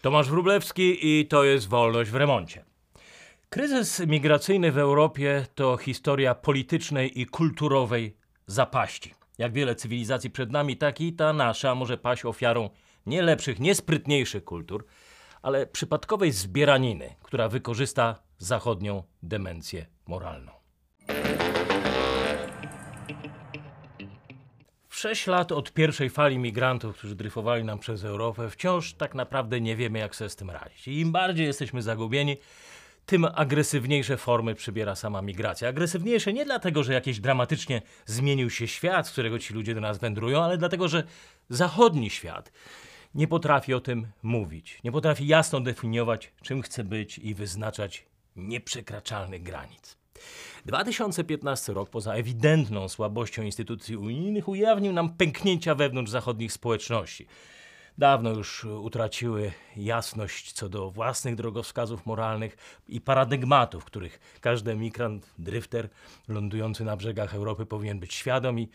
Tomasz Wróblewski i to jest Wolność w remoncie. Kryzys migracyjny w Europie to historia politycznej i kulturowej zapaści. Jak wiele cywilizacji przed nami, tak i ta nasza może paść ofiarą nie lepszych, nie sprytniejszych kultur, ale przypadkowej zbieraniny, która wykorzysta zachodnią demencję moralną. Sześć lat od pierwszej fali migrantów, którzy dryfowali nam przez Europę, wciąż tak naprawdę nie wiemy, jak sobie z tym radzić. I im bardziej jesteśmy zagubieni, tym agresywniejsze formy przybiera sama migracja. Agresywniejsze nie dlatego, że jakieś dramatycznie zmienił się świat, z którego ci ludzie do nas wędrują, ale dlatego, że zachodni świat nie potrafi o tym mówić. Nie potrafi jasno definiować, czym chce być i wyznaczać nieprzekraczalnych granic. 2015 rok, poza ewidentną słabością instytucji unijnych, ujawnił nam pęknięcia wewnątrz zachodnich społeczności. Dawno już utraciły jasność co do własnych drogowskazów moralnych i paradygmatów, których każdy migrant, drifter lądujący na brzegach Europy powinien być świadom i,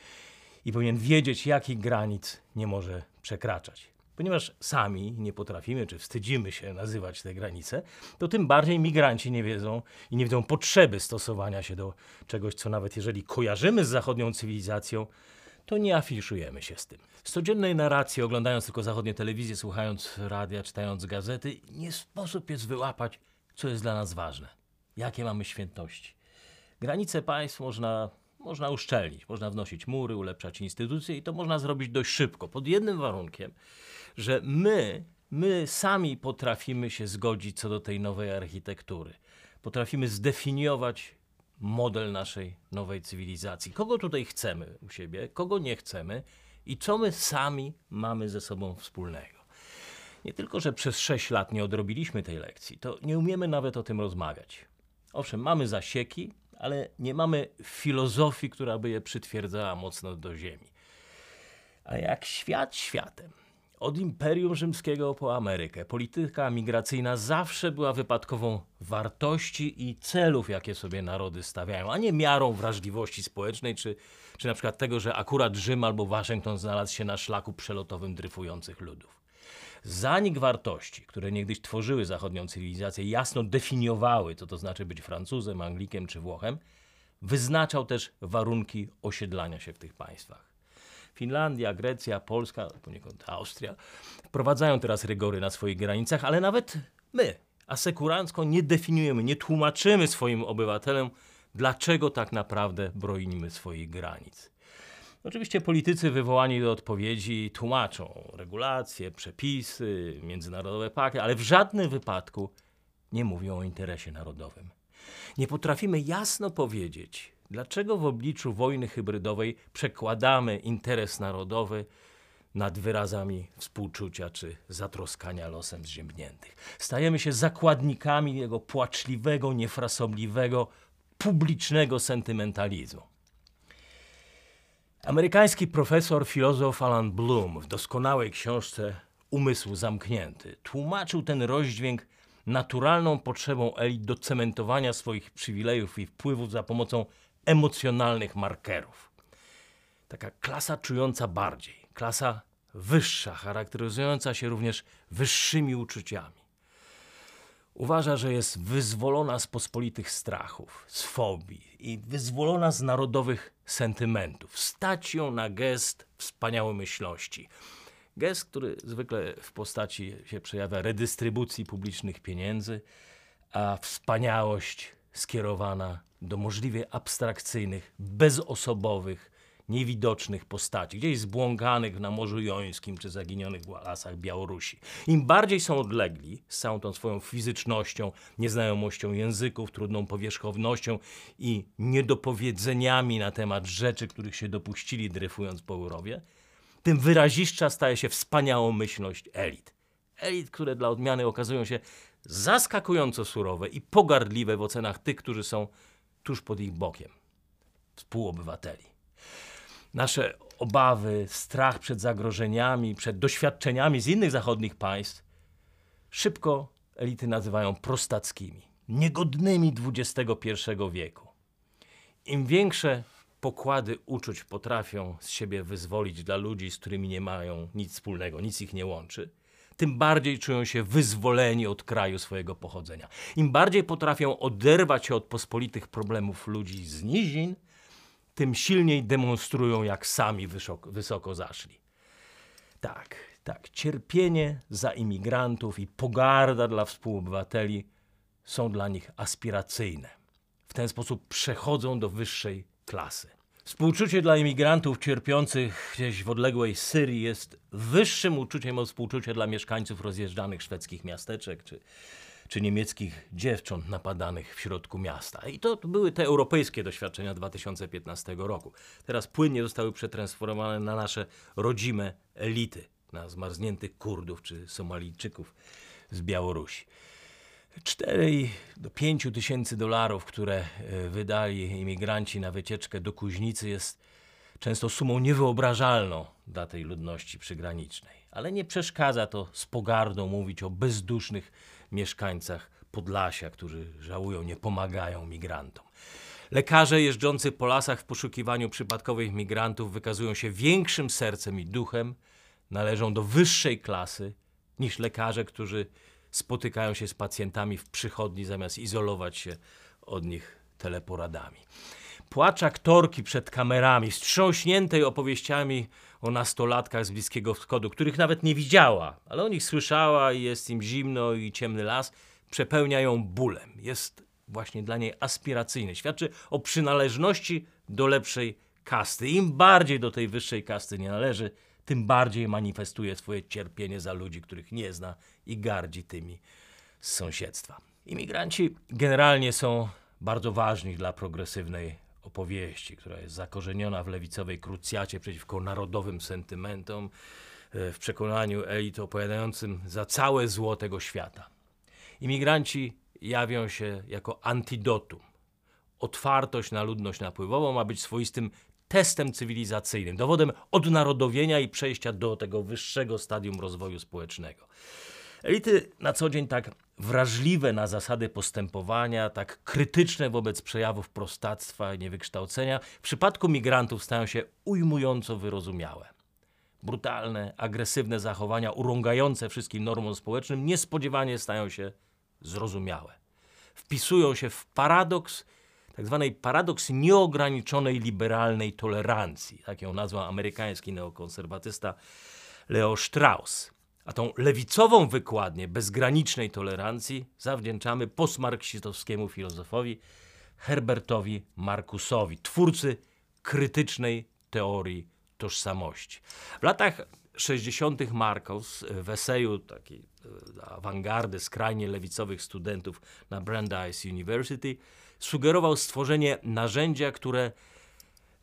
i powinien wiedzieć, jakich granic nie może przekraczać. Ponieważ sami nie potrafimy czy wstydzimy się nazywać te granice, to tym bardziej migranci nie wiedzą i nie widzą potrzeby stosowania się do czegoś, co nawet jeżeli kojarzymy z zachodnią cywilizacją, to nie afiszujemy się z tym. Z codziennej narracji, oglądając tylko zachodnie telewizję, słuchając radia, czytając gazety, nie sposób jest wyłapać, co jest dla nas ważne. Jakie mamy świętości. Granice państw można, można uszczelnić, można wnosić mury, ulepszać instytucje i to można zrobić dość szybko, pod jednym warunkiem, że my, my sami potrafimy się zgodzić co do tej nowej architektury. Potrafimy zdefiniować model naszej nowej cywilizacji. Kogo tutaj chcemy u siebie, kogo nie chcemy i co my sami mamy ze sobą wspólnego. Nie tylko, że przez 6 lat nie odrobiliśmy tej lekcji, to nie umiemy nawet o tym rozmawiać. Owszem, mamy zasieki, ale nie mamy filozofii, która by je przytwierdzała mocno do ziemi. A jak świat światem, od Imperium Rzymskiego po Amerykę polityka migracyjna zawsze była wypadkową wartości i celów, jakie sobie narody stawiają, a nie miarą wrażliwości społecznej, czy, czy na przykład tego, że akurat Rzym albo Waszyngton znalazł się na szlaku przelotowym dryfujących ludów. Zanik wartości, które niegdyś tworzyły zachodnią cywilizację, jasno definiowały, co to znaczy być Francuzem, Anglikiem czy Włochem, wyznaczał też warunki osiedlania się w tych państwach. Finlandia, Grecja, Polska, poniekąd Austria wprowadzają teraz rygory na swoich granicach, ale nawet my, asekurancko, nie definiujemy, nie tłumaczymy swoim obywatelom, dlaczego tak naprawdę bronimy swoich granic. Oczywiście politycy wywołani do odpowiedzi tłumaczą regulacje, przepisy, międzynarodowe pakty, ale w żadnym wypadku nie mówią o interesie narodowym. Nie potrafimy jasno powiedzieć, Dlaczego w obliczu wojny hybrydowej przekładamy interes narodowy nad wyrazami współczucia czy zatroskania losem zziębniętych? Stajemy się zakładnikami jego płaczliwego, niefrasobliwego, publicznego sentymentalizmu. Amerykański profesor, filozof Alan Bloom w doskonałej książce Umysł zamknięty tłumaczył ten rozdźwięk naturalną potrzebą elit do cementowania swoich przywilejów i wpływów za pomocą emocjonalnych markerów. Taka klasa czująca bardziej, klasa wyższa, charakteryzująca się również wyższymi uczuciami. Uważa, że jest wyzwolona z pospolitych strachów, z fobii i wyzwolona z narodowych sentymentów. Stać ją na gest wspaniałomyślności. Gest, który zwykle w postaci się przejawia redystrybucji publicznych pieniędzy, a wspaniałość skierowana do możliwie abstrakcyjnych, bezosobowych, niewidocznych postaci, gdzieś zbłąkanych na Morzu Jońskim czy zaginionych w lasach Białorusi. Im bardziej są odlegli z całą tą swoją fizycznością, nieznajomością języków, trudną powierzchownością i niedopowiedzeniami na temat rzeczy, których się dopuścili dryfując po Europie, tym wyraziszcza staje się wspaniałą myślność elit. Elit, które dla odmiany okazują się zaskakująco surowe i pogardliwe w ocenach tych, którzy są tuż pod ich bokiem współobywateli. Nasze obawy, strach przed zagrożeniami, przed doświadczeniami z innych zachodnich państw szybko elity nazywają prostackimi, niegodnymi XXI wieku. Im większe pokłady uczuć potrafią z siebie wyzwolić dla ludzi, z którymi nie mają nic wspólnego, nic ich nie łączy, tym bardziej czują się wyzwoleni od kraju swojego pochodzenia. Im bardziej potrafią oderwać się od pospolitych problemów ludzi z nizin, tym silniej demonstrują, jak sami wysoko, wysoko zaszli. Tak, tak, cierpienie za imigrantów i pogarda dla współobywateli są dla nich aspiracyjne. W ten sposób przechodzą do wyższej klasy. Współczucie dla imigrantów cierpiących gdzieś w odległej Syrii jest wyższym uczuciem od współczucia dla mieszkańców rozjeżdżanych szwedzkich miasteczek czy, czy niemieckich dziewcząt napadanych w środku miasta. I to były te europejskie doświadczenia 2015 roku. Teraz płynnie zostały przetransformowane na nasze rodzime elity, na zmarzniętych Kurdów czy Somalijczyków z Białorusi. 4 do 5 tysięcy dolarów, które e, wydali imigranci na wycieczkę do Kuźnicy, jest często sumą niewyobrażalną dla tej ludności przygranicznej. Ale nie przeszkadza to z pogardą mówić o bezdusznych mieszkańcach Podlasia, którzy żałują, nie pomagają migrantom. Lekarze jeżdżący po lasach w poszukiwaniu przypadkowych migrantów wykazują się większym sercem i duchem, należą do wyższej klasy niż lekarze, którzy spotykają się z pacjentami w przychodni, zamiast izolować się od nich teleporadami. Płacz aktorki przed kamerami, wstrząśniętej opowieściami o nastolatkach z Bliskiego Wschodu, których nawet nie widziała, ale o nich słyszała i jest im zimno i ciemny las, przepełnia ją bólem. Jest właśnie dla niej aspiracyjny. Świadczy o przynależności do lepszej kasty. Im bardziej do tej wyższej kasty nie należy, tym bardziej manifestuje swoje cierpienie za ludzi, których nie zna i gardzi tymi z sąsiedztwa. Imigranci generalnie są bardzo ważni dla progresywnej opowieści, która jest zakorzeniona w lewicowej krucjacie przeciwko narodowym sentymentom, e, w przekonaniu elit opowiadającym za całe zło tego świata. Imigranci jawią się jako antidotum. Otwartość na ludność napływową ma być swoistym testem cywilizacyjnym, dowodem odnarodowienia i przejścia do tego wyższego stadium rozwoju społecznego. Elity na co dzień tak wrażliwe na zasady postępowania, tak krytyczne wobec przejawów prostactwa i niewykształcenia, w przypadku migrantów stają się ujmująco wyrozumiałe. Brutalne, agresywne zachowania urągające wszystkim normom społecznym niespodziewanie stają się zrozumiałe. Wpisują się w paradoks tak zwany paradoks nieograniczonej liberalnej tolerancji. Tak ją nazwał amerykański neokonserwatysta Leo Strauss. A tą lewicową wykładnię bezgranicznej tolerancji zawdzięczamy postmarksistowskiemu filozofowi Herbertowi Markusowi, twórcy krytycznej teorii tożsamości. W latach 60. Marcus w eseju takiej e, awangardy skrajnie lewicowych studentów na Brandeis University sugerował stworzenie narzędzia, które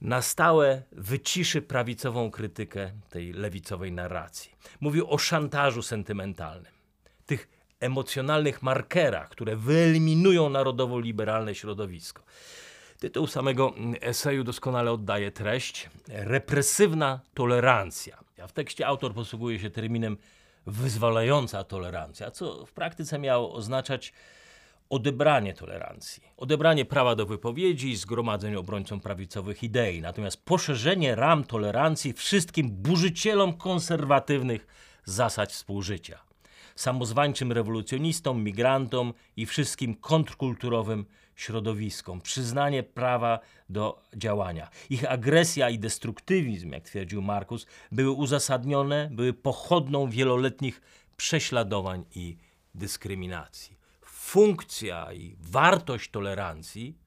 na stałe wyciszy prawicową krytykę tej lewicowej narracji. Mówił o szantażu sentymentalnym, tych emocjonalnych markerach, które wyeliminują narodowo-liberalne środowisko. Tytuł samego eseju doskonale oddaje treść. Represywna tolerancja. W tekście autor posługuje się terminem wyzwalająca tolerancja, co w praktyce miało oznaczać odebranie tolerancji, odebranie prawa do wypowiedzi i zgromadzeń obrońcom prawicowych idei, natomiast poszerzenie ram tolerancji wszystkim burzycielom konserwatywnych zasad współżycia, samozwańczym rewolucjonistom, migrantom i wszystkim kontrkulturowym środowiskom, przyznanie prawa do działania. Ich agresja i destruktywizm, jak twierdził Markus, były uzasadnione, były pochodną wieloletnich prześladowań i dyskryminacji funkcja i wartość tolerancji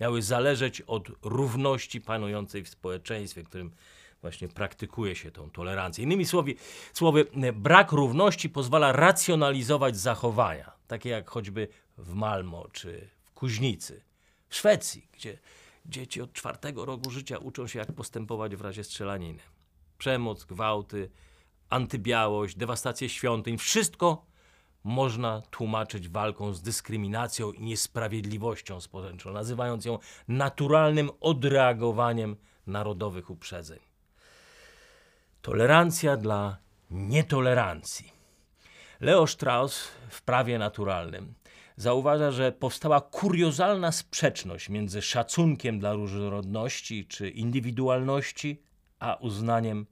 miały zależeć od równości panującej w społeczeństwie, w którym właśnie praktykuje się tą tolerancję. Innymi słowy, słowy, brak równości pozwala racjonalizować zachowania, takie jak choćby w Malmo czy w Kuźnicy, w Szwecji, gdzie dzieci od czwartego roku życia uczą się, jak postępować w razie strzelaniny. Przemoc, gwałty, antybiałość, dewastację świątyń, wszystko można tłumaczyć walką z dyskryminacją i niesprawiedliwością społeczną, nazywając ją naturalnym odreagowaniem narodowych uprzedzeń. Tolerancja dla nietolerancji. Leo Strauss w prawie naturalnym zauważa, że powstała kuriozalna sprzeczność między szacunkiem dla różnorodności czy indywidualności, a uznaniem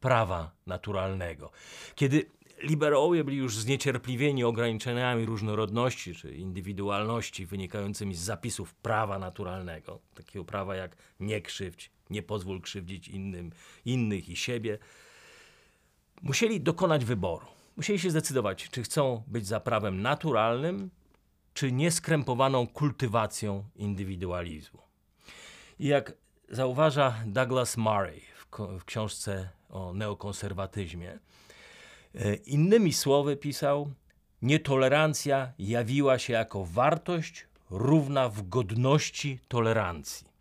prawa naturalnego. Kiedy liberałowie byli już zniecierpliwieni ograniczeniami różnorodności czy indywidualności wynikającymi z zapisów prawa naturalnego, takiego prawa jak nie krzywdź, nie pozwól krzywdzić innym, innych i siebie. Musieli dokonać wyboru. Musieli się zdecydować, czy chcą być za prawem naturalnym, czy nieskrępowaną kultywacją indywidualizmu. I jak zauważa Douglas Murray w, w książce o neokonserwatyzmie, innymi słowy pisał, nietolerancja jawiła się jako wartość równa w godności tolerancji.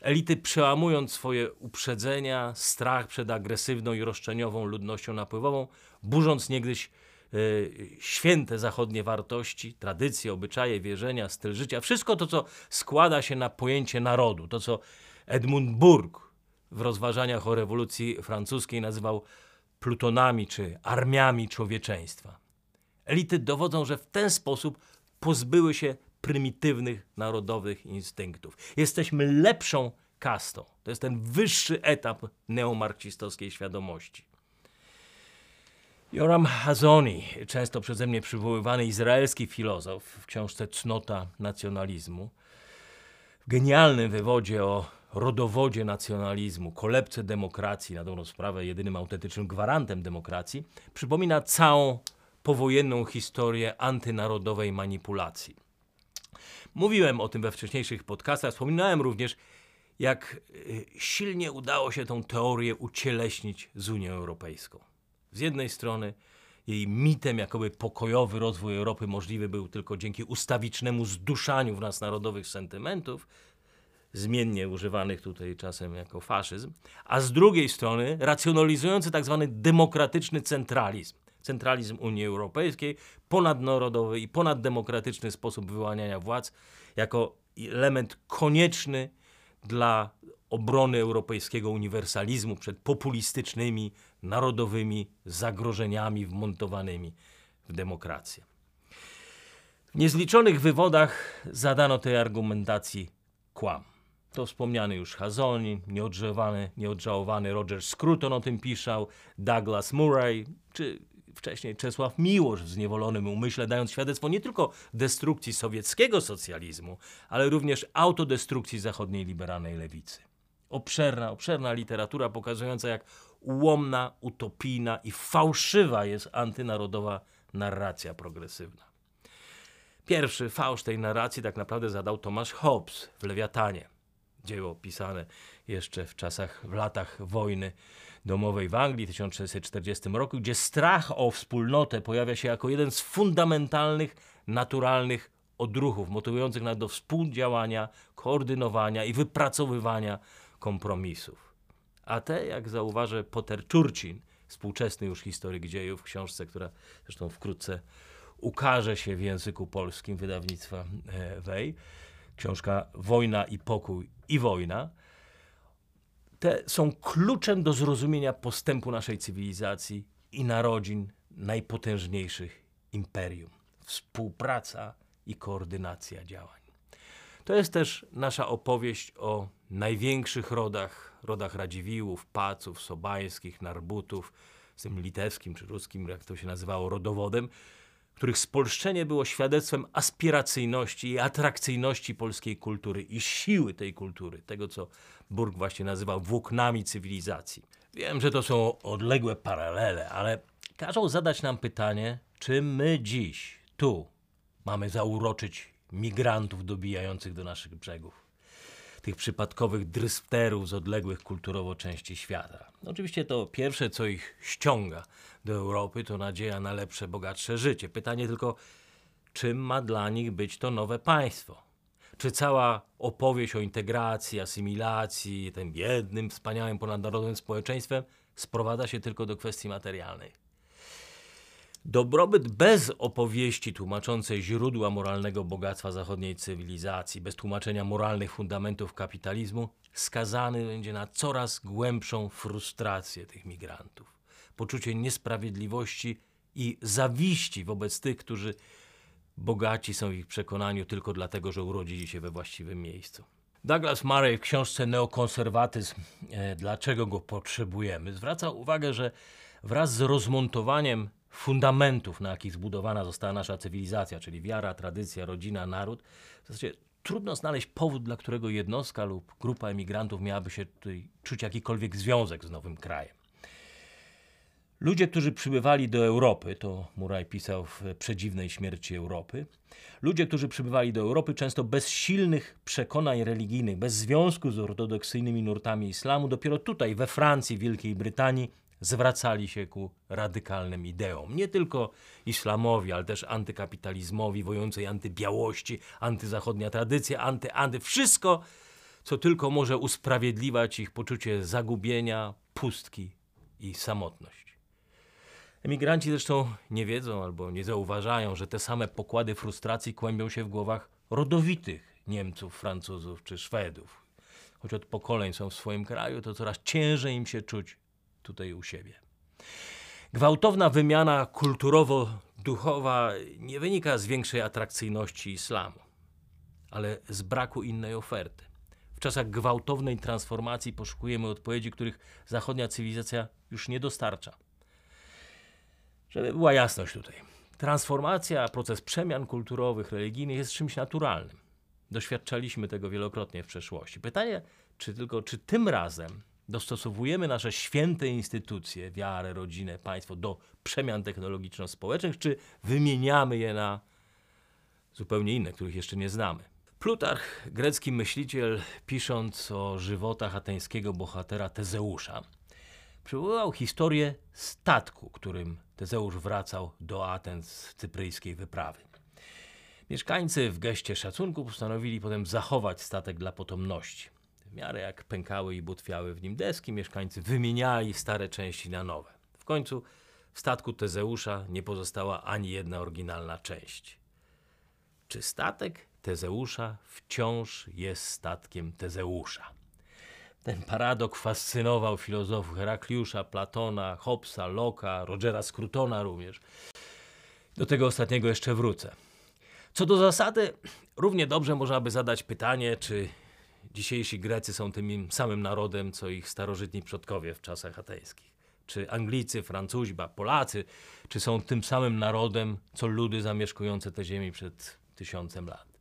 Elity przełamując swoje uprzedzenia, strach przed agresywną i roszczeniową ludnością napływową, burząc niegdyś y, święte zachodnie wartości, tradycje, obyczaje, wierzenia, styl życia, wszystko to, co składa się na pojęcie narodu, to, co Edmund Burke w rozważaniach o rewolucji francuskiej nazywał plutonami czy armiami człowieczeństwa. Elity dowodzą, że w ten sposób pozbyły się prymitywnych narodowych instynktów. Jesteśmy lepszą kastą. To jest ten wyższy etap neomarksistowskiej świadomości. Joram Hazoni, często przeze mnie przywoływany izraelski filozof w książce Cnota nacjonalizmu, w genialnym wywodzie o rodowodzie nacjonalizmu, kolebce demokracji, na dobrą sprawę jedynym autentycznym gwarantem demokracji, przypomina całą powojenną historię antynarodowej manipulacji. Mówiłem o tym we wcześniejszych podcastach, wspominałem również, jak y, silnie udało się tą teorię ucieleśnić z Unią Europejską. Z jednej strony jej mitem, jakoby pokojowy rozwój Europy możliwy był tylko dzięki ustawicznemu zduszaniu w nas narodowych sentymentów, zmiennie używanych tutaj czasem jako faszyzm, a z drugiej strony racjonalizujący tak zwany demokratyczny centralizm, centralizm Unii Europejskiej, ponadnarodowy i ponaddemokratyczny sposób wyłaniania władz jako element konieczny dla obrony europejskiego uniwersalizmu przed populistycznymi, narodowymi zagrożeniami wmontowanymi w demokrację. W niezliczonych wywodach zadano tej argumentacji kłam. To wspomniany już Hazoni, nieodżałowany, nieodżałowany Roger Scruton o tym pisał, Douglas Murray, czy wcześniej Czesław Miłosz w zniewolonym umyśle, dając świadectwo nie tylko destrukcji sowieckiego socjalizmu, ale również autodestrukcji zachodniej liberalnej lewicy. Obszerna, obszerna literatura pokazująca, jak ułomna, utopijna i fałszywa jest antynarodowa narracja progresywna. Pierwszy fałsz tej narracji tak naprawdę zadał Thomas Hobbes w Lewiatanie. Dzieło pisane jeszcze w czasach, w latach wojny domowej w Anglii w 1640 roku, gdzie strach o wspólnotę pojawia się jako jeden z fundamentalnych, naturalnych odruchów, motywujących nas do współdziałania, koordynowania i wypracowywania kompromisów. A te, jak zauważy Potter Turcin, współczesny już historyk dziejów w książce, która zresztą wkrótce ukaże się w języku polskim wydawnictwa e, Wej, książka Wojna i pokój i wojna, te są kluczem do zrozumienia postępu naszej cywilizacji i narodzin najpotężniejszych imperium. Współpraca i koordynacja działań. To jest też nasza opowieść o największych rodach, rodach Radziwiłłów, Paców, Sobańskich, Narbutów, z tym litewskim czy ruskim, jak to się nazywało, rodowodem, których spolszczenie było świadectwem aspiracyjności i atrakcyjności polskiej kultury i siły tej kultury, tego co Burg właśnie nazywał włóknami cywilizacji. Wiem, że to są odległe paralele, ale każą zadać nam pytanie, czy my dziś, tu, mamy zauroczyć migrantów dobijających do naszych brzegów tych przypadkowych drysfterów z odległych kulturowo części świata. Oczywiście to pierwsze, co ich ściąga do Europy, to nadzieja na lepsze, bogatsze życie. Pytanie tylko, czym ma dla nich być to nowe państwo? Czy cała opowieść o integracji, asymilacji, tym jednym, wspaniałym, ponadnarodowym społeczeństwem sprowadza się tylko do kwestii materialnej? Dobrobyt bez opowieści tłumaczącej źródła moralnego bogactwa zachodniej cywilizacji, bez tłumaczenia moralnych fundamentów kapitalizmu, skazany będzie na coraz głębszą frustrację tych migrantów, poczucie niesprawiedliwości i zawiści wobec tych, którzy bogaci są w ich przekonaniu tylko dlatego, że urodzili się we właściwym miejscu. Douglas Murray w książce Neokonserwatyzm, e, dlaczego go potrzebujemy, zwraca uwagę, że wraz z rozmontowaniem fundamentów, na jakich zbudowana została nasza cywilizacja, czyli wiara, tradycja, rodzina, naród, w zasadzie trudno znaleźć powód, dla którego jednostka lub grupa emigrantów miałaby się tutaj czuć jakikolwiek związek z nowym krajem. Ludzie, którzy przybywali do Europy, to Muraj pisał w Przedziwnej śmierci Europy, ludzie, którzy przybywali do Europy często bez silnych przekonań religijnych, bez związku z ortodoksyjnymi nurtami islamu, dopiero tutaj, we Francji, Wielkiej Brytanii, zwracali się ku radykalnym ideom. Nie tylko islamowi, ale też antykapitalizmowi, wojącej antybiałości, antyzachodnia tradycja, anty-anty, wszystko, co tylko może usprawiedliwiać ich poczucie zagubienia, pustki i samotność. Emigranci zresztą nie wiedzą albo nie zauważają, że te same pokłady frustracji kłębią się w głowach rodowitych Niemców, Francuzów czy Szwedów. Choć od pokoleń są w swoim kraju, to coraz ciężej im się czuć tutaj u siebie. Gwałtowna wymiana kulturowo-duchowa nie wynika z większej atrakcyjności islamu, ale z braku innej oferty. W czasach gwałtownej transformacji poszukujemy odpowiedzi, których zachodnia cywilizacja już nie dostarcza. Żeby była jasność tutaj. Transformacja, proces przemian kulturowych, religijnych jest czymś naturalnym. Doświadczaliśmy tego wielokrotnie w przeszłości. Pytanie, czy tylko, czy tym razem dostosowujemy nasze święte instytucje, wiarę, rodzinę, państwo do przemian technologiczno-społecznych, czy wymieniamy je na zupełnie inne, których jeszcze nie znamy. Plutarch, grecki myśliciel, pisząc o żywotach ateńskiego bohatera Tezeusza, przywołał historię statku, którym Tezeusz wracał do Aten z cypryjskiej wyprawy. Mieszkańcy w geście szacunku postanowili potem zachować statek dla potomności. W miarę jak pękały i butwiały w nim deski, mieszkańcy wymieniali stare części na nowe. W końcu w statku Tezeusza nie pozostała ani jedna oryginalna część. Czy statek Tezeusza wciąż jest statkiem Tezeusza? Ten paradok fascynował filozofów Herakliusza, Platona, Hobbesa, Locke'a, Rogera Scrutona również. Do tego ostatniego jeszcze wrócę. Co do zasady, równie dobrze można by zadać pytanie, czy dzisiejsi Grecy są tym samym narodem, co ich starożytni przodkowie w czasach ateńskich. Czy Anglicy, Francuzi, Polacy, czy są tym samym narodem, co ludy zamieszkujące te ziemi przed tysiącem lat.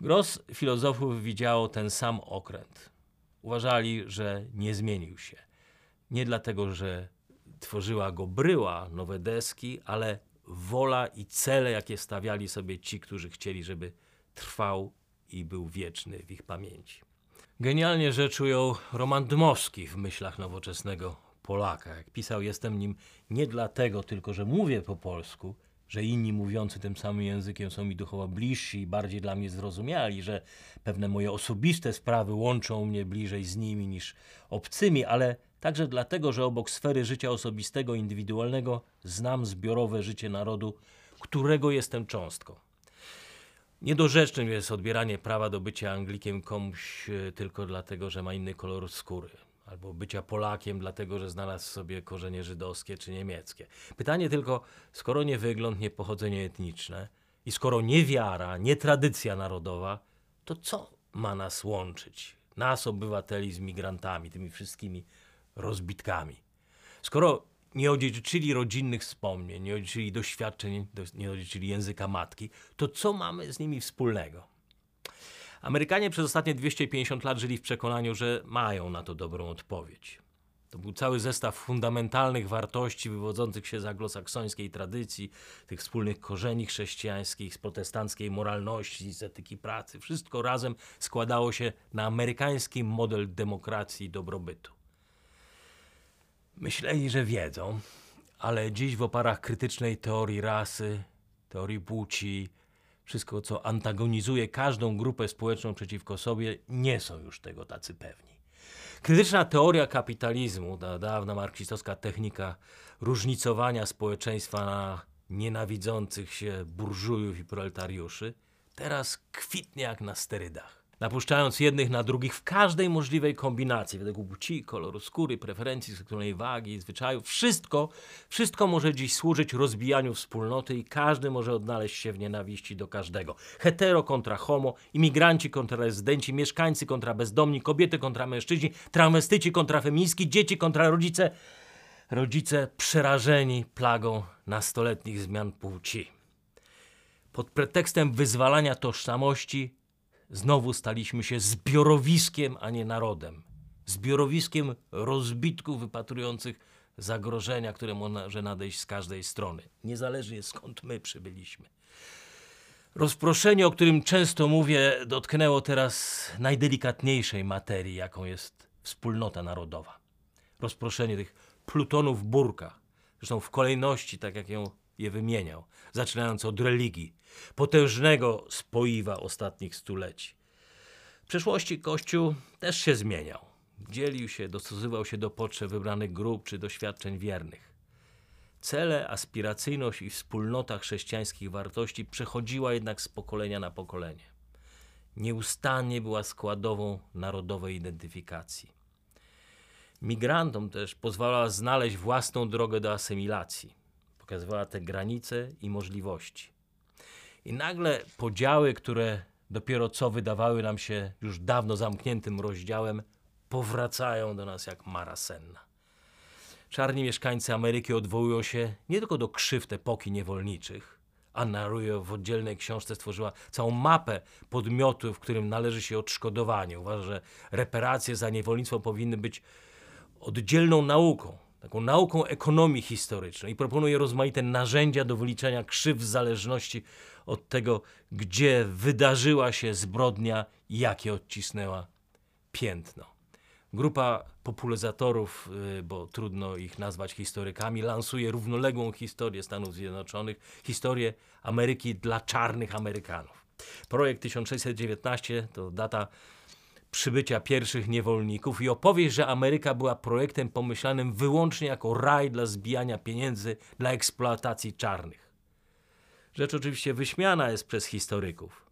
Gros filozofów widziało ten sam okręt. Uważali, że nie zmienił się. Nie dlatego, że tworzyła go bryła, nowe deski, ale wola i cele, jakie stawiali sobie ci, którzy chcieli, żeby trwał i był wieczny w ich pamięci. Genialnie rzecz ujął Roman Dmowski w myślach nowoczesnego Polaka. Jak pisał, jestem nim nie dlatego tylko, że mówię po polsku, że inni mówiący tym samym językiem są mi duchowo bliżsi i bardziej dla mnie zrozumiali, że pewne moje osobiste sprawy łączą mnie bliżej z nimi niż obcymi, ale także dlatego, że obok sfery życia osobistego, indywidualnego znam zbiorowe życie narodu, którego jestem cząstką. Niedorzecznym jest odbieranie prawa do bycia Anglikiem komuś e, tylko dlatego, że ma inny kolor skóry, albo bycia Polakiem dlatego, że znalazł sobie korzenie żydowskie czy niemieckie. Pytanie tylko, skoro nie wygląd, nie pochodzenie etniczne i skoro nie wiara, nie tradycja narodowa, to co ma nas łączyć? Nas, obywateli, z migrantami, tymi wszystkimi rozbitkami. Skoro nie odziedziczyli rodzinnych wspomnień, nie odziedziczyli doświadczeń, nie odziedziczyli języka matki, to co mamy z nimi wspólnego? Amerykanie przez ostatnie 250 lat żyli w przekonaniu, że mają na to dobrą odpowiedź. To był cały zestaw fundamentalnych wartości wywodzących się z anglosaksońskiej tradycji, tych wspólnych korzeni chrześcijańskich, z protestanckiej moralności, z etyki pracy. Wszystko razem składało się na amerykański model demokracji i dobrobytu. Myśleli, że wiedzą, ale dziś w oparach krytycznej teorii rasy, teorii płci, wszystko co antagonizuje każdą grupę społeczną przeciwko sobie, nie są już tego tacy pewni. Krytyczna teoria kapitalizmu, ta dawna marksistowska technika różnicowania społeczeństwa na nienawidzących się burżujów i proletariuszy, teraz kwitnie jak na sterydach napuszczając jednych na drugich w każdej możliwej kombinacji, według płci, koloru skóry, preferencji seksualnej wagi, zwyczajów. Wszystko, wszystko może dziś służyć rozbijaniu wspólnoty i każdy może odnaleźć się w nienawiści do każdego. Hetero kontra homo, imigranci kontra rezydenci, mieszkańcy kontra bezdomni, kobiety kontra mężczyźni, transwestyci kontra feministki, dzieci kontra rodzice. rodzice przerażeni plagą nastoletnich zmian płci. Pod pretekstem wyzwalania tożsamości znowu staliśmy się zbiorowiskiem, a nie narodem. Zbiorowiskiem rozbitków wypatrujących zagrożenia, które może nadejść z każdej strony, niezależnie skąd my przybyliśmy. Rozproszenie, o którym często mówię, dotknęło teraz najdelikatniejszej materii, jaką jest wspólnota narodowa. Rozproszenie tych plutonów w burkach, zresztą w kolejności, tak jak ją je wymieniał, zaczynając od religii, potężnego spoiwa ostatnich stuleci. W przeszłości Kościół też się zmieniał. Dzielił się, dostosowywał się do potrzeb wybranych grup czy doświadczeń wiernych. Cele, aspiracyjność i wspólnota chrześcijańskich wartości przechodziła jednak z pokolenia na pokolenie. Nieustannie była składową narodowej identyfikacji. Migrantom też pozwalała znaleźć własną drogę do asymilacji. Pokazywała te granice i możliwości. I nagle podziały, które dopiero co wydawały nam się już dawno zamkniętym rozdziałem, powracają do nas jak mara senna. Czarni mieszkańcy Ameryki odwołują się nie tylko do krzywd epoki niewolniczych. Anna Ruyo w oddzielnej książce stworzyła całą mapę podmiotów, którym należy się odszkodowanie. Uważa, że reparacje za niewolnictwo powinny być oddzielną nauką, taką nauką ekonomii historycznej i proponuje rozmaite narzędzia do wyliczenia krzyw w zależności od tego, gdzie wydarzyła się zbrodnia i jakie odcisnęła piętno. Grupa popularyzatorów, y, bo trudno ich nazwać historykami, lansuje równoległą historię Stanów Zjednoczonych, historię Ameryki dla czarnych Amerykanów. Projekt 1619 to data przybycia pierwszych niewolników i opowieść, że Ameryka była projektem pomyślanym wyłącznie jako raj dla zbijania pieniędzy dla eksploatacji czarnych. Rzecz oczywiście wyśmiana jest przez historyków,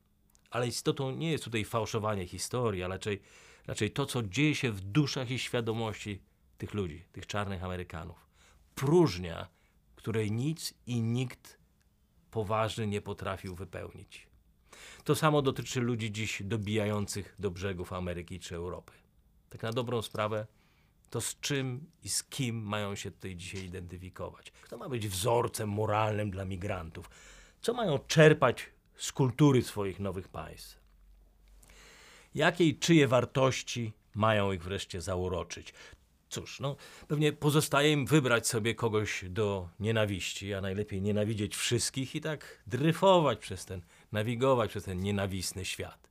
ale istotą nie jest tutaj fałszowanie historii, ale raczej, raczej to, co dzieje się w duszach i świadomości tych ludzi, tych czarnych Amerykanów. Próżnia, której nic i nikt poważny nie potrafił wypełnić. To samo dotyczy ludzi dziś dobijających do brzegów Ameryki czy Europy. Tak na dobrą sprawę, to z czym i z kim mają się tutaj dzisiaj identyfikować? Kto ma być wzorcem moralnym dla migrantów? Co mają czerpać z kultury swoich nowych państw? Jakie i czyje wartości mają ich wreszcie zauroczyć? Cóż, no, pewnie pozostaje im wybrać sobie kogoś do nienawiści, a najlepiej nienawidzieć wszystkich i tak dryfować przez ten, nawigować przez ten nienawistny świat.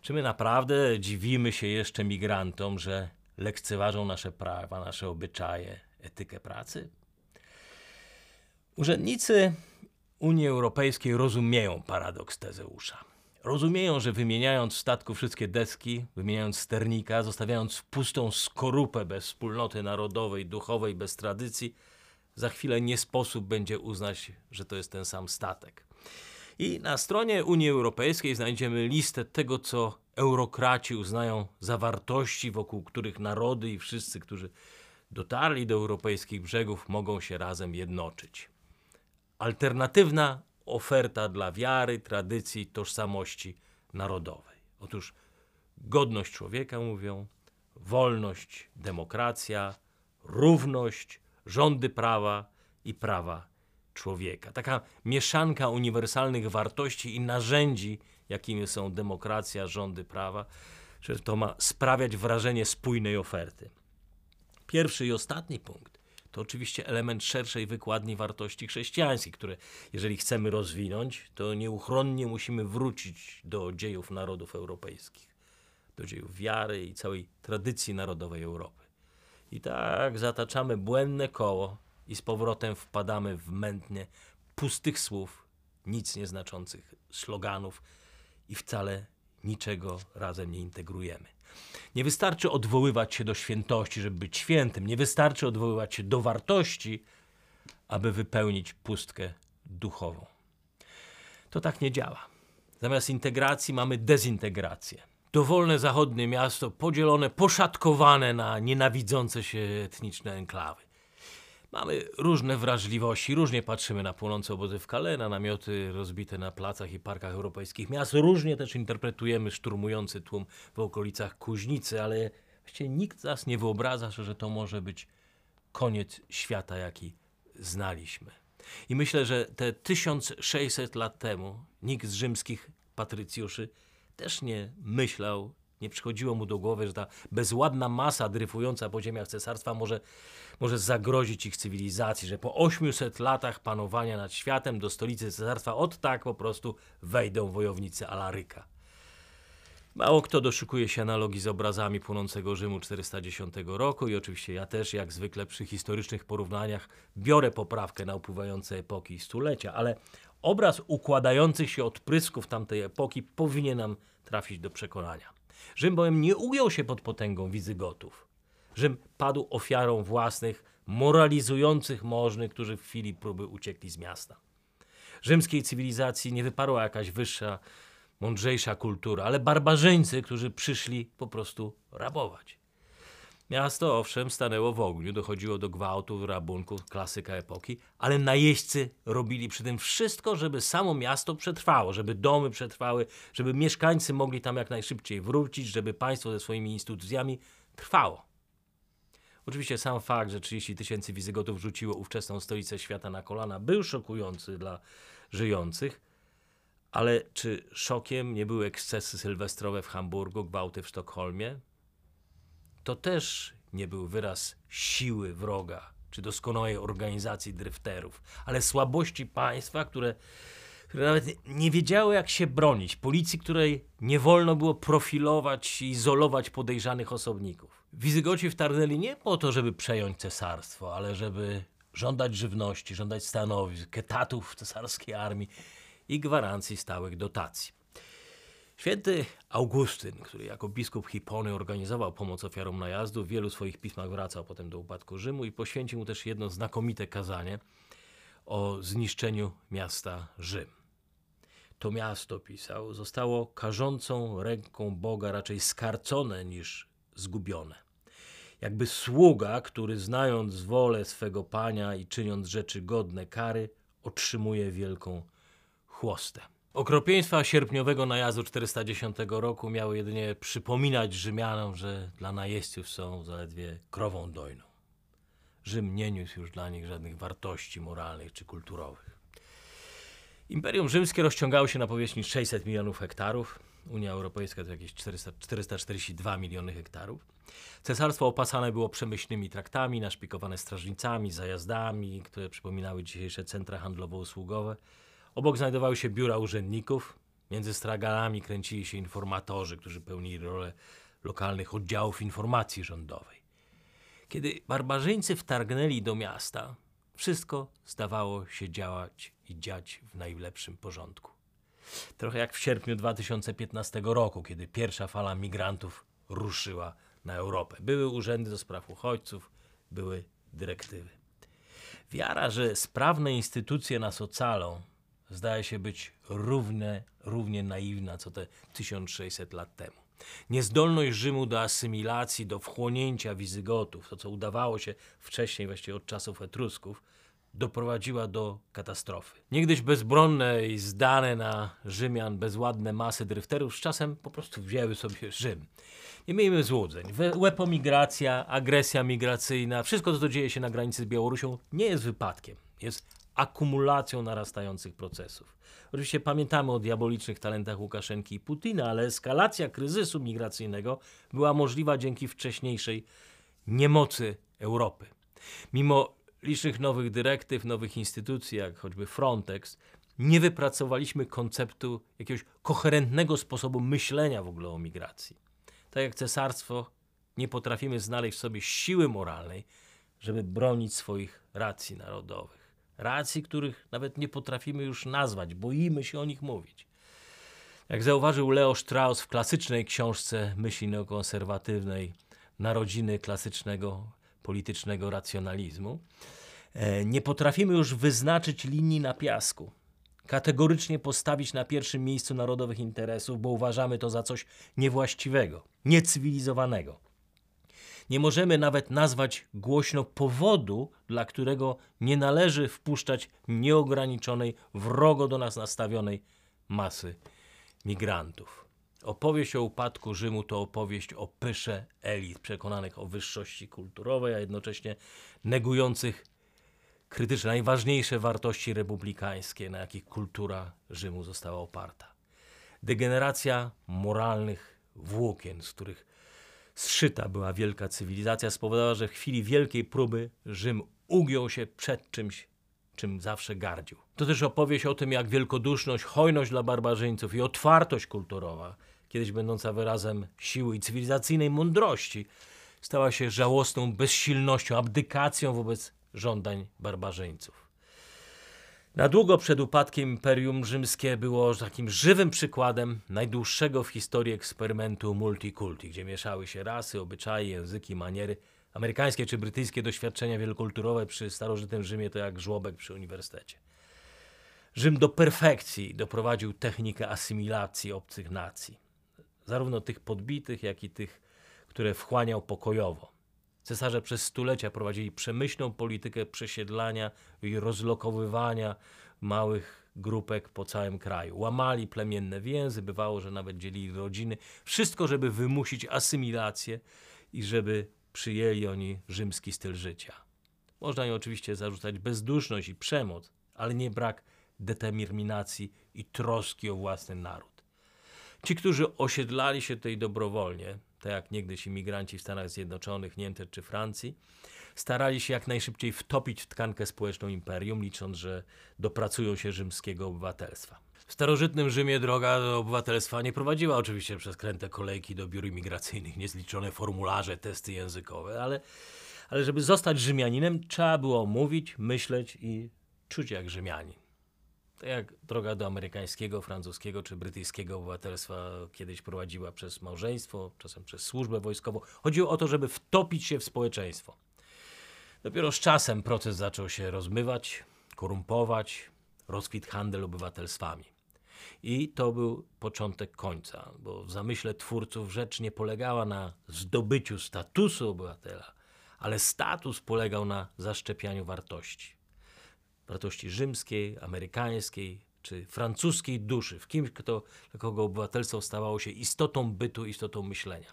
Czy my naprawdę dziwimy się jeszcze migrantom, że lekceważą nasze prawa, nasze obyczaje, etykę pracy? Urzędnicy Unii Europejskiej rozumieją paradoks Tezeusza. Rozumieją, że wymieniając w statku wszystkie deski, wymieniając sternika, zostawiając pustą skorupę bez wspólnoty narodowej, duchowej, bez tradycji, za chwilę nie sposób będzie uznać, że to jest ten sam statek. I na stronie Unii Europejskiej znajdziemy listę tego, co eurokraci uznają za wartości, wokół których narody i wszyscy, którzy dotarli do europejskich brzegów, mogą się razem jednoczyć. Alternatywna oferta dla wiary, tradycji, tożsamości narodowej. Otóż godność człowieka, mówią, wolność, demokracja, równość, rządy prawa i prawa człowieka. Taka mieszanka uniwersalnych wartości i narzędzi, jakimi są demokracja, rządy prawa, że to ma sprawiać wrażenie spójnej oferty. Pierwszy i ostatni punkt to oczywiście element szerszej wykładni wartości chrześcijańskich, które jeżeli chcemy rozwinąć, to nieuchronnie musimy wrócić do dziejów narodów europejskich, do dziejów wiary i całej tradycji narodowej Europy. I tak zataczamy błędne koło i z powrotem wpadamy w mętnie pustych słów, nic nieznaczących sloganów i wcale niczego razem nie integrujemy. Nie wystarczy odwoływać się do świętości, żeby być świętym. Nie wystarczy odwoływać się do wartości, aby wypełnić pustkę duchową. To tak nie działa. Zamiast integracji mamy dezintegrację. Dowolne zachodnie miasto podzielone, poszatkowane na nienawidzące się etniczne enklawy. Mamy różne wrażliwości, różnie patrzymy na płonące obozy w Calais, na namioty rozbite na placach i parkach europejskich miast. Różnie też interpretujemy szturmujący tłum w okolicach Kuźnicy, ale właściwie nikt z nas nie wyobraża, że to może być koniec świata, jaki znaliśmy. I myślę, że te 1600 lat temu nikt z rzymskich patrycjuszy też nie myślał, nie przychodziło mu do głowy, że ta bezładna masa dryfująca po ziemiach cesarstwa może, może zagrozić ich cywilizacji, że po 800 latach panowania nad światem do stolicy cesarstwa od tak po prostu wejdą wojownicy Alaryka. Mało kto doszukuje się analogii z obrazami płonącego Rzymu 410 roku i oczywiście ja też, jak zwykle przy historycznych porównaniach, biorę poprawkę na upływające epoki i stulecia, ale obraz układających się odprysków tamtej epoki powinien nam trafić do przekonania. Rzym bowiem nie ujął się pod potęgą Wizygotów. Rzym padł ofiarą własnych, moralizujących możnych, którzy w chwili próby uciekli z miasta. Rzymskiej cywilizacji nie wyparła jakaś wyższa mądrzejsza kultura, ale barbarzyńcy, którzy przyszli po prostu rabować. Miasto, owszem, stanęło w ogniu, dochodziło do gwałtów, rabunków, klasyka epoki, ale najeźdźcy robili przy tym wszystko, żeby samo miasto przetrwało, żeby domy przetrwały, żeby mieszkańcy mogli tam jak najszybciej wrócić, żeby państwo ze swoimi instytucjami trwało. Oczywiście sam fakt, że 30 tysięcy Wizygotów rzuciło ówczesną stolicę świata na kolana, był szokujący dla żyjących, ale czy szokiem nie były ekscesy sylwestrowe w Hamburgu, gwałty w Sztokholmie? To też nie był wyraz siły wroga czy doskonałej organizacji dryfterów, ale słabości państwa, które, które nawet nie wiedziało, jak się bronić. Policji, której nie wolno było profilować i izolować podejrzanych osobników. Wizygoci wtargnęli nie po to, żeby przejąć cesarstwo, ale żeby żądać żywności, żądać stanowisk, etatów w cesarskiej armii i gwarancji stałych dotacji. Święty Augustyn, który jako biskup Hipony organizował pomoc ofiarom najazdu, w wielu swoich pismach wracał potem do upadku Rzymu i poświęcił mu też jedno znakomite kazanie o zniszczeniu miasta Rzym. To miasto, pisał, zostało karzącą ręką Boga raczej skarcone niż zgubione. Jakby sługa, który znając wolę swego Pana i czyniąc rzeczy godne kary, otrzymuje wielką chłostę. Okropieństwa sierpniowego najazdu 410 roku miały jedynie przypominać Rzymianom, że dla najeźdźców są zaledwie krową dojną. Rzym nie niósł już dla nich żadnych wartości moralnych czy kulturowych. Imperium Rzymskie rozciągało się na powierzchni 600 milionów hektarów. Unia Europejska to jakieś 400, 442 miliony hektarów. Cesarstwo opasane było przemyślnymi traktami, naszpikowane strażnicami, zajazdami, które przypominały dzisiejsze centra handlowo-usługowe. Obok znajdowały się biura urzędników. Między straganami kręcili się informatorzy, którzy pełnili rolę lokalnych oddziałów informacji rządowej. Kiedy barbarzyńcy wtargnęli do miasta, wszystko zdawało się działać i dziać w najlepszym porządku. Trochę jak w sierpniu 2015 roku, kiedy pierwsza fala migrantów ruszyła na Europę. Były urzędy do spraw uchodźców, były dyrektywy. Wiara, że sprawne instytucje nas ocalą, zdaje się być równie, równie naiwna co te 1600 lat temu. Niezdolność Rzymu do asymilacji, do wchłonięcia Wizygotów, to co udawało się wcześniej, właściwie od czasów Etrusków, doprowadziła do katastrofy. Niegdyś bezbronne i zdane na Rzymian bezładne masy dryfterów z czasem po prostu wzięły sobie Rzym. Nie miejmy złudzeń. Łepomigracja, agresja migracyjna, wszystko co to dzieje się na granicy z Białorusią nie jest wypadkiem. Jest akumulacją narastających procesów. Oczywiście pamiętamy o diabolicznych talentach Łukaszenki i Putina, ale eskalacja kryzysu migracyjnego była możliwa dzięki wcześniejszej niemocy Europy. Mimo licznych nowych dyrektyw, nowych instytucji, jak choćby Frontex, nie wypracowaliśmy konceptu jakiegoś koherentnego sposobu myślenia w ogóle o migracji. Tak jak cesarstwo, nie potrafimy znaleźć w sobie siły moralnej, żeby bronić swoich racji narodowych racji, których nawet nie potrafimy już nazwać, boimy się o nich mówić. Jak zauważył Leo Strauss w klasycznej książce myśli neokonserwatywnej Narodziny klasycznego politycznego racjonalizmu, e, nie potrafimy już wyznaczyć linii na piasku, kategorycznie postawić na pierwszym miejscu narodowych interesów, bo uważamy to za coś niewłaściwego, niecywilizowanego. Nie możemy nawet nazwać głośno powodu, dla którego nie należy wpuszczać nieograniczonej, wrogo do nas nastawionej masy migrantów. Opowieść o upadku Rzymu to opowieść o pysze elit przekonanych o wyższości kulturowej, a jednocześnie negujących krytyczne, najważniejsze wartości republikańskie, na jakich kultura Rzymu została oparta. Degeneracja moralnych włókien, z których zszyta była wielka cywilizacja, spowodowała, że w chwili wielkiej próby Rzym ugiął się przed czymś, czym zawsze gardził. To też opowieść o tym, jak wielkoduszność, hojność dla barbarzyńców i otwartość kulturowa, kiedyś będąca wyrazem siły i cywilizacyjnej mądrości, stała się żałosną bezsilnością, abdykacją wobec żądań barbarzyńców. Na długo przed upadkiem Imperium Rzymskie było takim żywym przykładem najdłuższego w historii eksperymentu multikulti, gdzie mieszały się rasy, obyczaje, języki, maniery. Amerykańskie czy brytyjskie doświadczenia wielokulturowe przy starożytnym Rzymie to jak żłobek przy uniwersytecie. Rzym do perfekcji doprowadził technikę asymilacji obcych nacji, zarówno tych podbitych, jak i tych, które wchłaniał pokojowo. Cesarze przez stulecia prowadzili przemyślną politykę przesiedlania i rozlokowywania małych grupek po całym kraju. Łamali plemienne więzy, bywało, że nawet dzielili rodziny. Wszystko, żeby wymusić asymilację i żeby przyjęli oni rzymski styl życia. Można im oczywiście zarzucać bezduszność i przemoc, ale nie brak determinacji i troski o własny naród. Ci, którzy osiedlali się tutaj dobrowolnie, tak jak niegdyś imigranci w Stanach Zjednoczonych, Niemczech czy Francji, starali się jak najszybciej wtopić w tkankę społeczną imperium, licząc, że dopracują się rzymskiego obywatelstwa. W starożytnym Rzymie droga do obywatelstwa nie prowadziła oczywiście przez kręte kolejki do biur imigracyjnych, niezliczone formularze, testy językowe, ale, ale żeby zostać Rzymianinem, trzeba było mówić, myśleć i czuć jak Rzymianin. Jak droga do amerykańskiego, francuskiego czy brytyjskiego obywatelstwa kiedyś prowadziła przez małżeństwo, czasem przez służbę wojskową. Chodziło o to, żeby wtopić się w społeczeństwo. Dopiero z czasem proces zaczął się rozmywać, korumpować, rozkwit handel obywatelstwami. I to był początek końca, bo w zamyśle twórców rzecz nie polegała na zdobyciu statusu obywatela, ale status polegał na zaszczepianiu wartości wartości rzymskiej, amerykańskiej czy francuskiej duszy, w kimś, kto, dla kogo obywatelstwo stawało się istotą bytu, istotą myślenia.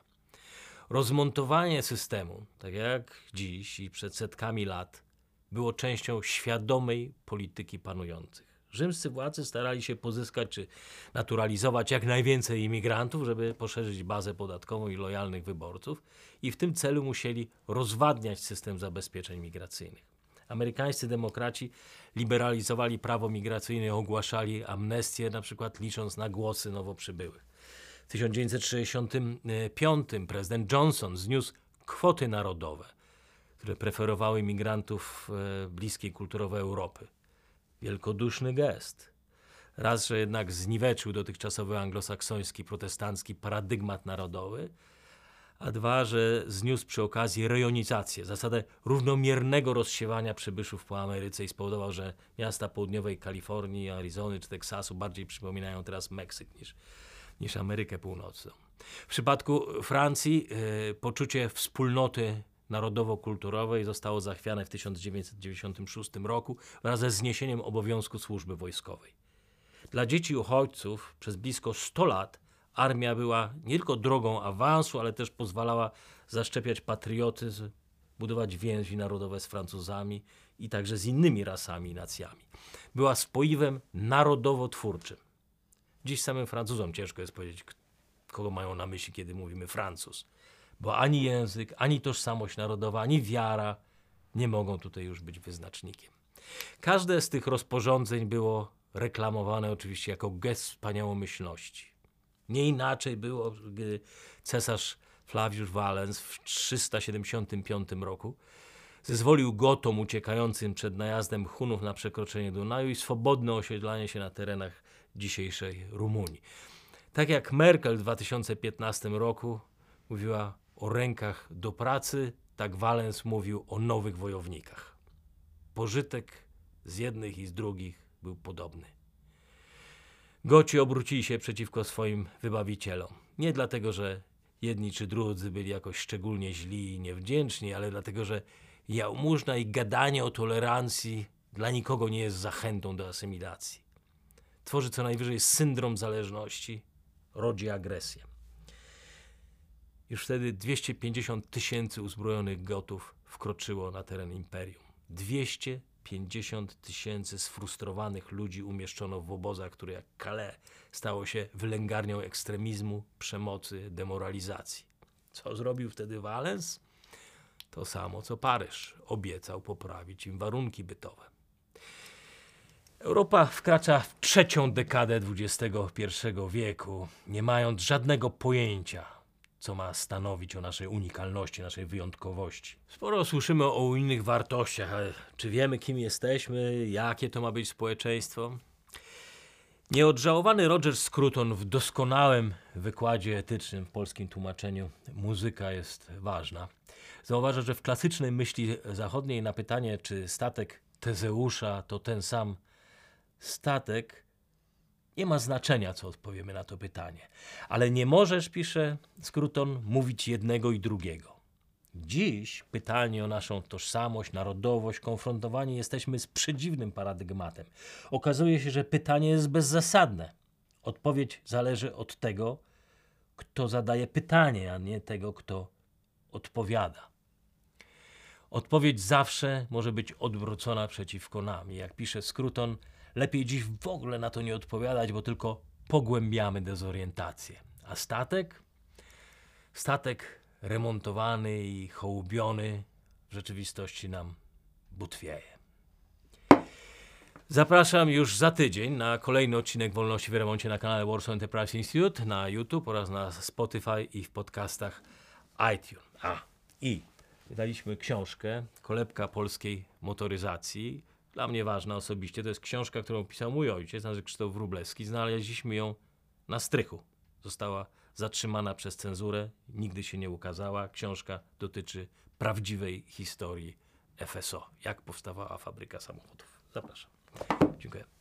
Rozmontowanie systemu, tak jak dziś i przed setkami lat, było częścią świadomej polityki panujących. Rzymscy władcy starali się pozyskać czy naturalizować jak najwięcej imigrantów, żeby poszerzyć bazę podatkową i lojalnych wyborców, i w tym celu musieli rozwadniać system zabezpieczeń migracyjnych. Amerykańscy demokraci liberalizowali prawo migracyjne ogłaszali amnestię, na przykład licząc na głosy nowo przybyłych. W 1965 prezydent Johnson zniósł kwoty narodowe, które preferowały migrantów e, bliskiej kulturowo Europy. Wielkoduszny gest. Raz, że jednak zniweczył dotychczasowy anglosaksoński, protestancki paradygmat narodowy, a dwa, że zniósł przy okazji rejonizację, zasadę równomiernego rozsiewania przybyszów po Ameryce i spowodował, że miasta południowej Kalifornii, Arizony czy Teksasu bardziej przypominają teraz Meksyk niż, niż Amerykę Północną. W przypadku Francji y, poczucie wspólnoty narodowo-kulturowej zostało zachwiane w 1996 roku wraz ze zniesieniem obowiązku służby wojskowej. Dla dzieci uchodźców przez blisko 100 lat armia była nie tylko drogą awansu, ale też pozwalała zaszczepiać patriotyzm, budować więzi narodowe z Francuzami i także z innymi rasami i nacjami. Była spoiwem narodowo-twórczym. Dziś samym Francuzom ciężko jest powiedzieć, kogo mają na myśli, kiedy mówimy Francuz. Bo ani język, ani tożsamość narodowa, ani wiara nie mogą tutaj już być wyznacznikiem. Każde z tych rozporządzeń było reklamowane oczywiście jako gest wspaniałomyślności. Nie inaczej było, gdy cesarz Flavius Valens w 375 roku zezwolił Gotom uciekającym przed najazdem Hunów na przekroczenie Dunaju i swobodne osiedlanie się na terenach dzisiejszej Rumunii. Tak jak Merkel w 2015 roku mówiła o rękach do pracy, tak Valens mówił o nowych wojownikach. Pożytek z jednych i z drugich był podobny. Goci obrócili się przeciwko swoim wybawicielom. Nie dlatego, że jedni czy drudzy byli jakoś szczególnie źli i niewdzięczni, ale dlatego, że jałmużna i gadanie o tolerancji dla nikogo nie jest zachętą do asymilacji. Tworzy co najwyżej syndrom zależności rodzi agresję. Już wtedy 250 tysięcy uzbrojonych gotów wkroczyło na teren imperium. 250 tysięcy sfrustrowanych ludzi umieszczono w obozach, które jak Calais stało się wylęgarnią ekstremizmu, przemocy, demoralizacji. Co zrobił wtedy Valens? To samo co Paryż. Obiecał poprawić im warunki bytowe. Europa wkracza w trzecią dekadę XXI wieku, nie mając żadnego pojęcia, co ma stanowić o naszej unikalności, naszej wyjątkowości. Sporo słyszymy o innych wartościach, ale czy wiemy, kim jesteśmy, jakie to ma być społeczeństwo? Nieodżałowany Roger Scruton w doskonałym wykładzie etycznym w polskim tłumaczeniu muzyka jest ważna. Zauważa, że w klasycznej myśli zachodniej na pytanie, czy statek Tezeusza to ten sam statek, nie ma znaczenia, co odpowiemy na to pytanie. Ale nie możesz, pisze Scruton, mówić jednego i drugiego. Dziś pytanie o naszą tożsamość, narodowość, konfrontowani jesteśmy z przedziwnym paradygmatem. Okazuje się, że pytanie jest bezzasadne. Odpowiedź zależy od tego, kto zadaje pytanie, a nie tego, kto odpowiada. Odpowiedź zawsze może być odwrócona przeciwko nam. I Jak pisze Scruton, lepiej dziś w ogóle na to nie odpowiadać, bo tylko pogłębiamy dezorientację. A statek? Statek remontowany i hołubiony w rzeczywistości nam butwieje. Zapraszam już za tydzień na kolejny odcinek Wolności w Remoncie na kanale Warsaw Enterprise Institute na YouTube oraz na Spotify i w podcastach iTunes. A, i wydaliśmy książkę Kolebka polskiej motoryzacji. Dla mnie ważna osobiście. To jest książka, którą pisał mój ojciec, nazywa Krzysztof Wróblewski. Znaleźliśmy ją na strychu. Została zatrzymana przez cenzurę, nigdy się nie ukazała. Książka dotyczy prawdziwej historii FSO, jak powstawała fabryka samochodów. Zapraszam. Dziękuję.